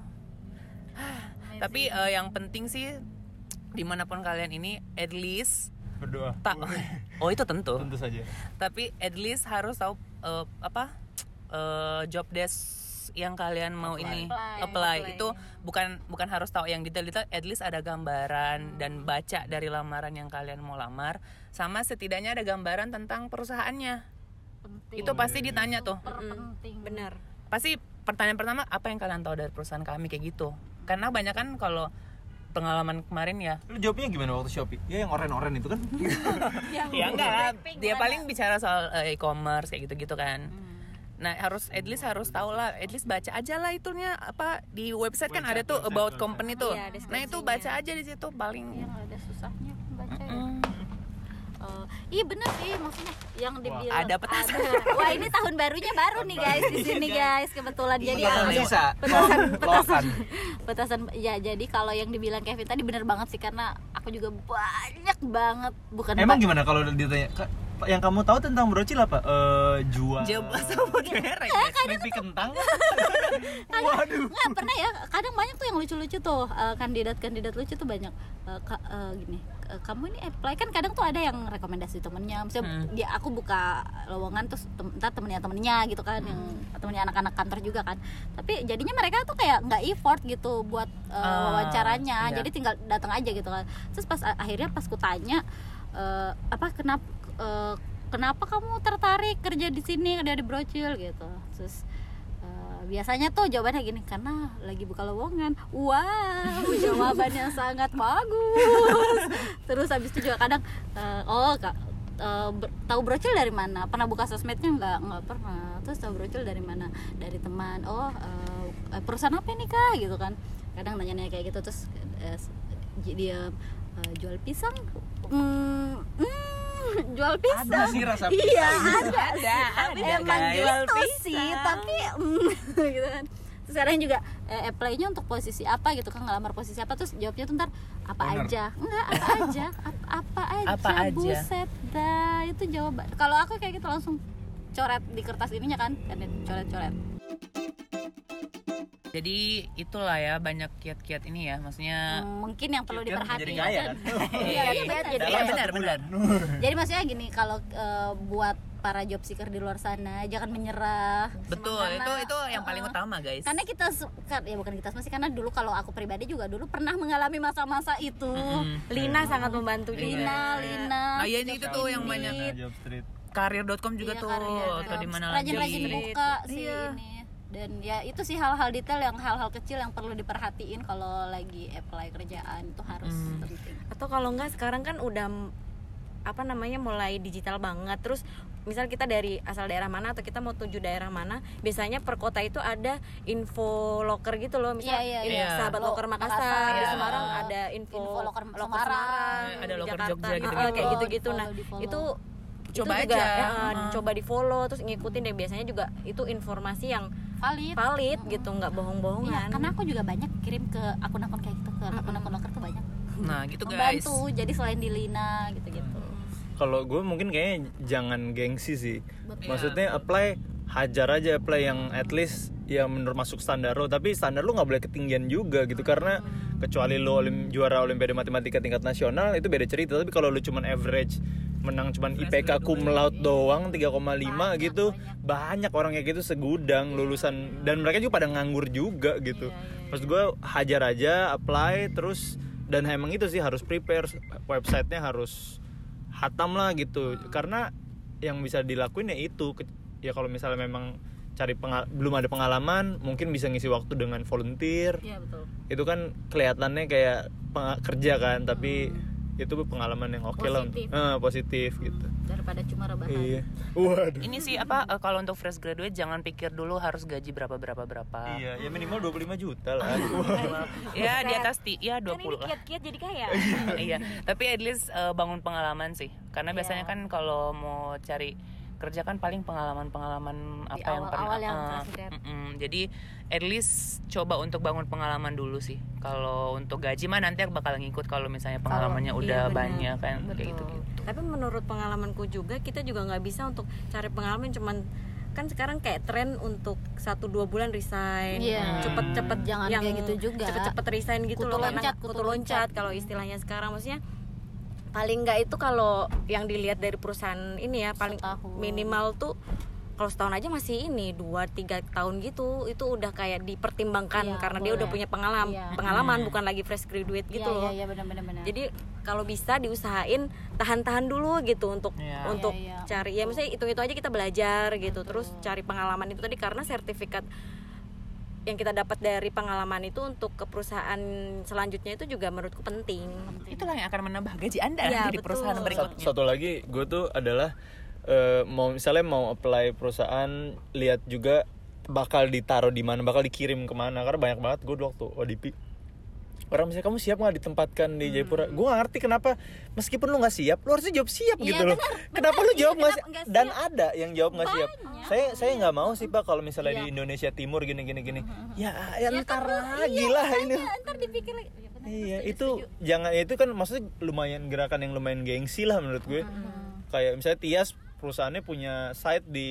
Tapi eh, yang penting sih di mana pun kalian ini at least berdoa. tak oh itu tentu. Tentu saja. Tapi at least harus tahu eh, apa eh, job desk yang kalian mau ini Apply. apply. Apply. itu bukan bukan harus tahu yang detail-detail. At least ada gambaran dan baca dari lamaran yang kalian mau lamar. Sama setidaknya ada gambaran tentang perusahaannya. Penting. itu pasti ditanya tuh. Super penting. benar. Pasti pertanyaan pertama apa yang kalian tahu dari perusahaan kami? Kayak gitu. Karena banyak kan kalau pengalaman kemarin ya lu jawabnya gimana waktu Shopee ya yang oren-oren itu kan ya enggak lah dia mana? paling bicara soal eh, e-commerce kayak gitu-gitu kan nah harus at least harus tahu lah at least baca aja lah itunya apa di website, kan ada Website, tuh website, about website. company tuh Iya, nah itu baca aja di situ paling Yang ada susahnya baca ya. Mm. Oh, iya bener sih maksudnya yang dibilang ada petasan. ada. Wah ini tahun barunya baru nih guys di sini guys kebetulan jadi Petasan ada- sisa. petasan Lokan. petasan ya jadi kalau yang dibilang Kevin tadi bener banget sih karena aku juga banyak banget bukan emang gimana kalau ditanya "Kak, yang kamu tahu tentang brocil apa Eh jual jawab sebut merek ya. mimpi kentang kadang waduh nggak pernah ya kadang banyak tuh yang lucu-lucu tuh eh, kandidat-kandidat lucu tuh banyak Eh, ka- eh, gini eh, kamu ini apply. Kan kadang tuh ada yang rekomendasi temennya. Misalnya Hmm. dia aku buka lowongan terus tem ntar temennya temennya gitu kan yang temennya anak-anak kantor juga kan. Tapi jadinya mereka tuh kayak nggak effort gitu buat eh, Ah, wawancaranya. iya. jadi tinggal datang aja gitu kan. Terus pas akhirnya pas ku tanya eh, apa kenapa eh, kenapa kamu tertarik kerja di sini kerja di brocil gitu. Terus biasanya tuh jawabannya gini karena lagi buka lowongan. Wow jawabannya sangat bagus. Terus habis itu juga kadang eh, oh kak ber- tahu brocil dari mana? Pernah buka sosmednya? Nggak nggak pernah. Terus tahu brocil dari mana? Dari teman. Oh eh, perusahaan apa nih kak? Gitu kan. Kadang nanya-nanya kayak gitu terus eh, dia eh, jual pisang. Hmm, hmm, jual pisang Ada sih rasa iya pisang. ada ada. Ada emang guys. jual gitu pisang. sih tapi mm, gitu kan. Terus sekarang juga eh, apply-nya untuk posisi apa gitu kan ngelamar posisi apa terus jawabnya tuh ntar apa Owner. aja? Enggak apa aja. Ap- apa aja Apa aja? buset dah. Itu jawaban. Kalau aku kayak gitu langsung coret di kertas ininya kan kan coret-coret jadi itulah ya banyak kiat-kiat ini ya maksudnya Hmm, mungkin yang perlu diperhatikan jadi kaya kan? iya Iya, benar. jadi iya, benar benar. Jadi maksudnya gini kalau eh, buat para job seeker di luar sana jangan menyerah betul Karena- itu itu yang paling uh-uh. utama guys. Karena kita kan- ya bukan kita masih karena dulu kalau aku pribadi juga dulu pernah mengalami masa-masa itu. Mm-mm. Lina sangat membantu juga Lina Lina Nah, iya, itu tuh yang Ini. banyak. job street. Karir.com juga Iya, tuh karir, atau di mana lagi? rajin-rajin buka sih Iya. ini dan ya itu sih hal-hal detail yang hal-hal kecil yang perlu diperhatiin kalau lagi apply kerjaan itu harus Hmm. penting atau kalau enggak sekarang kan udah apa namanya mulai digital banget terus misal kita dari asal daerah mana atau kita mau tuju daerah mana biasanya per kota itu ada info loker gitu loh misal iya, ini iya. sahabat Lo- loker Makassar, Makassar di iya. Semarang ada info, Info loker loker Semarang. Ada loker Jakarta. Jogja Ah, gitu-gitu. kayak gitu-gitu nah Di-follow, di-follow. itu Coba itu juga aja. ya, Heeh. coba di follow terus ngikutin deh biasanya juga itu informasi yang valid valid gitu nggak Iya, bohong-bohongan karena aku juga banyak kirim ke akun-akun kayak gitu ke akun-akun loker tuh banyak Nah, gitu guys. membantu jadi selain di Lina gitu-gitu Kalau gue mungkin kayaknya jangan gengsi sih. Betul. Maksudnya apply hajar aja apply yang at least yang menurut masuk standar lo tapi standar lo nggak boleh ketinggian juga gitu karena kecuali lo olim, juara olimpiade matematika tingkat nasional itu beda cerita tapi kalau lo cuman average menang cuman IPK cum laude doang 3,5 gitu. banyak orang kayak gitu segudang lulusan. Dan mereka juga pada nganggur juga gitu. Maksud gue hajar aja apply terus dan emang itu sih harus prepare. Websitenya harus hatam lah gitu. Karena yang bisa dilakuin ya itu. Ya kalau misalnya memang cari pengal- belum ada pengalaman mungkin bisa ngisi waktu dengan volunteer. Iya betul. Itu kan kelihatannya kayak kerja kan tapi itu pengalaman yang oke lah untuk Positif. Eh, positif gitu daripada cuma rebahan iya waduh Ini sih apa eh, kalau untuk fresh graduate jangan pikir dulu harus gaji berapa berapa berapa. iya ya minimal 25 juta lah Ya di atas ti ya kan ini 20 lah. kiat-kiat jadi kaya iya, tapi at least eh, bangun pengalaman sih. Karena Iya. biasanya kan kalau mau cari kerja kan paling pengalaman-pengalaman apa yang pernah awal-awal yang grad. mm-mm. jadi at least coba untuk bangun pengalaman dulu sih kalau untuk gaji mah nanti aku bakal ngikut kalau misalnya pengalamannya iya, udah benar. banyak kan kayak Betul. gitu gitu tapi menurut pengalamanku juga kita juga nggak bisa untuk cari pengalaman cuman kan sekarang kayak tren untuk satu dua bulan resign Iya. cepet-cepet Jangan kayak gitu juga. cepet-cepet resign gitu Kutu loh loncat, kutu kutu loncat loncat. kalau istilahnya sekarang maksudnya paling nggak itu kalau yang dilihat dari perusahaan ini ya paling Setahun. minimal tuh kalau setahun aja masih ini dua tiga tahun gitu itu udah kayak dipertimbangkan Iya, karena dia udah boleh. punya pengalaman Iya. pengalaman bukan lagi fresh graduate gitu iya loh iya iya benar-benar benar. jadi kalau bisa diusahain tahan-tahan dulu gitu untuk Iya. untuk Iya, iya. cari ya misalnya itu itu aja kita belajar gitu terus cari pengalaman itu tadi karena sertifikat yang kita dapat dari pengalaman itu untuk ke perusahaan selanjutnya itu juga menurutku penting. itulah yang akan menambah gaji anda Iya, nanti di betul. perusahaan berikutnya satu lagi gue tuh adalah eh, mau misalnya mau apply perusahaan lihat juga bakal ditaruh di mana bakal dikirim ke mana karena banyak banget gue waktu ODP orang misalnya kamu siap nggak ditempatkan di Jayapura? Gue gak ngerti kenapa meskipun lu nggak siap lu harusnya jawab siap Iya, gitu loh. benar, kenapa benar. lu jawab nggak siap dan ada yang jawab nggak siap. Saya saya nggak mau sih pak kalau misalnya di Iya. Indonesia Timur gini gini gini. Ya ya Ya, ntar lagi iya, lah ini. ntar dipikir lagi. Iya, benar, Iya setuju, itu setuju. jangan ya itu kan maksudnya lumayan gerakan yang lumayan gengsi lah menurut gue. Kayak misalnya Tias perusahaannya punya site di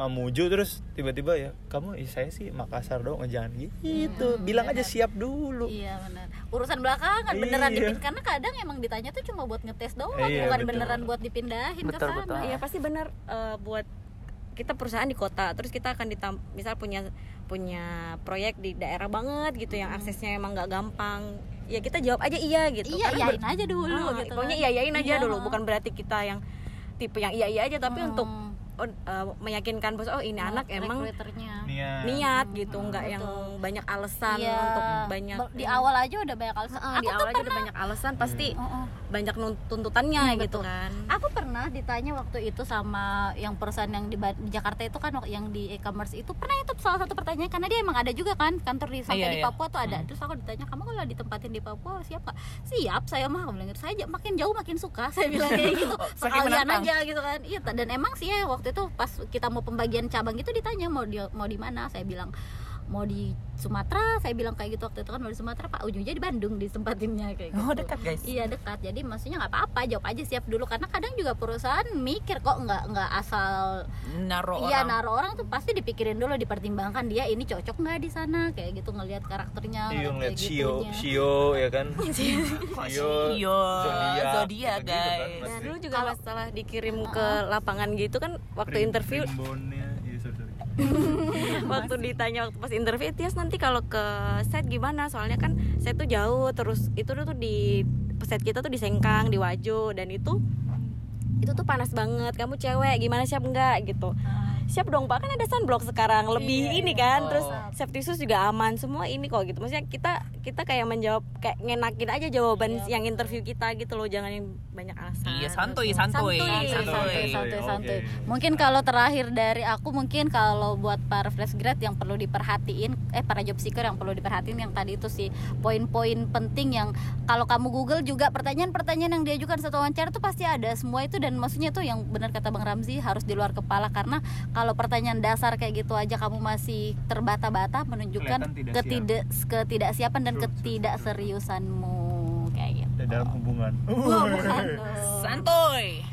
Mamuju terus tiba-tiba ya kamu saya sih Makassar dong jangan gitu. Bilang aja siap dulu. Iya benar. Urusan belakangan beneran Iya. dipin karena kadang emang ditanya tuh cuma buat ngetes doang, Iya, bukan betul. beneran buat dipindahin Betul, ke sana. betul. Iya pasti benar eh, buat kita perusahaan di kota terus kita akan ditam misal punya punya proyek di daerah banget gitu yang aksesnya emang nggak gampang ya kita jawab aja iya gitu Iya, Karena iyain aja dulu Ah, gitu. pokoknya kan. iya iyain aja Iya, dulu bukan berarti kita yang tipe yang iya iya aja tapi Hmm. untuk oh, eh, meyakinkan bos oh ini anak emang. Niat. niat gitu nggak yang banyak alasan Iya. untuk banyak di awal aja udah banyak alasan. Aku di awal aja udah pernah- banyak alasan pasti Heeh. banyak nun- tuntutannya Hmm, gitu betul. kan Aku pernah ditanya waktu itu sama yang perusahaan yang di, di Jakarta itu kan yang di e-commerce itu pernah itu salah satu pertanyaan karena dia emang ada juga kan kantor di sampai Iya, di iya. Papua tuh ada. Terus aku ditanya kamu kalau ditempatin di Papua siap gak? Siap saya mah aku bilang gitu. Saya makin jauh makin suka saya bilang kayak gitu. Saking Sekalian menantang. aja gitu kan. Iya dan emang sih ya waktu itu pas kita mau pembagian cabang itu ditanya mau di mau di mana? Saya bilang mau di Sumatera saya bilang kayak gitu waktu itu kan mau di Sumatera pak ujungnya di Bandung ditempatinnya kayak gitu Oh, dekat, guys. iya dekat jadi maksudnya nggak apa-apa jawab aja siap dulu karena kadang juga perusahaan mikir kok nggak nggak asal Naro iya orang. naruh orang tuh pasti dipikirin dulu dipertimbangkan dia ini cocok nggak di sana kayak gitu ngelihat karakternya Iya kayak Shio. Shio ya kan. Shio, zodiak, zodiak, gitu-gitu kan, guys. masih. Nah dulu juga masalah dikirim ke lapangan gitu kan waktu interview iya. Waktu ditanya waktu pas interview Tias nanti kalau ke set gimana? Soalnya kan set tuh jauh terus itu tuh di set kita tuh di Sengkang di Wajo dan itu itu tuh panas banget. Kamu cewek gimana? Siap enggak gitu siap dong pak kan ada sunblock sekarang lebih Iya, ini iya. kan Oh. terus safety shoes juga aman semua ini kok gitu maksudnya kita kita kayak menjawab kayak ngenakin aja jawaban yang interview kita gitu loh jangan yang banyak alasan Iya, santuy, santuy. Santuy. santuy santuy santuy, santuy. mungkin kalau terakhir dari aku mungkin kalau buat para fresh grad yang perlu diperhatiin eh para job seeker yang perlu diperhatiin yang tadi itu sih poin-poin penting yang kalau kamu google juga pertanyaan-pertanyaan yang diajukan satu wawancara tuh pasti ada semua itu dan maksudnya tuh yang benar kata bang Ramzi harus di luar kepala karena kalau pertanyaan dasar kayak gitu aja kamu masih terbata-bata menunjukkan tidak ketidak ketidaksiapan dan True, true, ketidakseriusanmu kayak gitu dalam hubungan bukan. Santuy.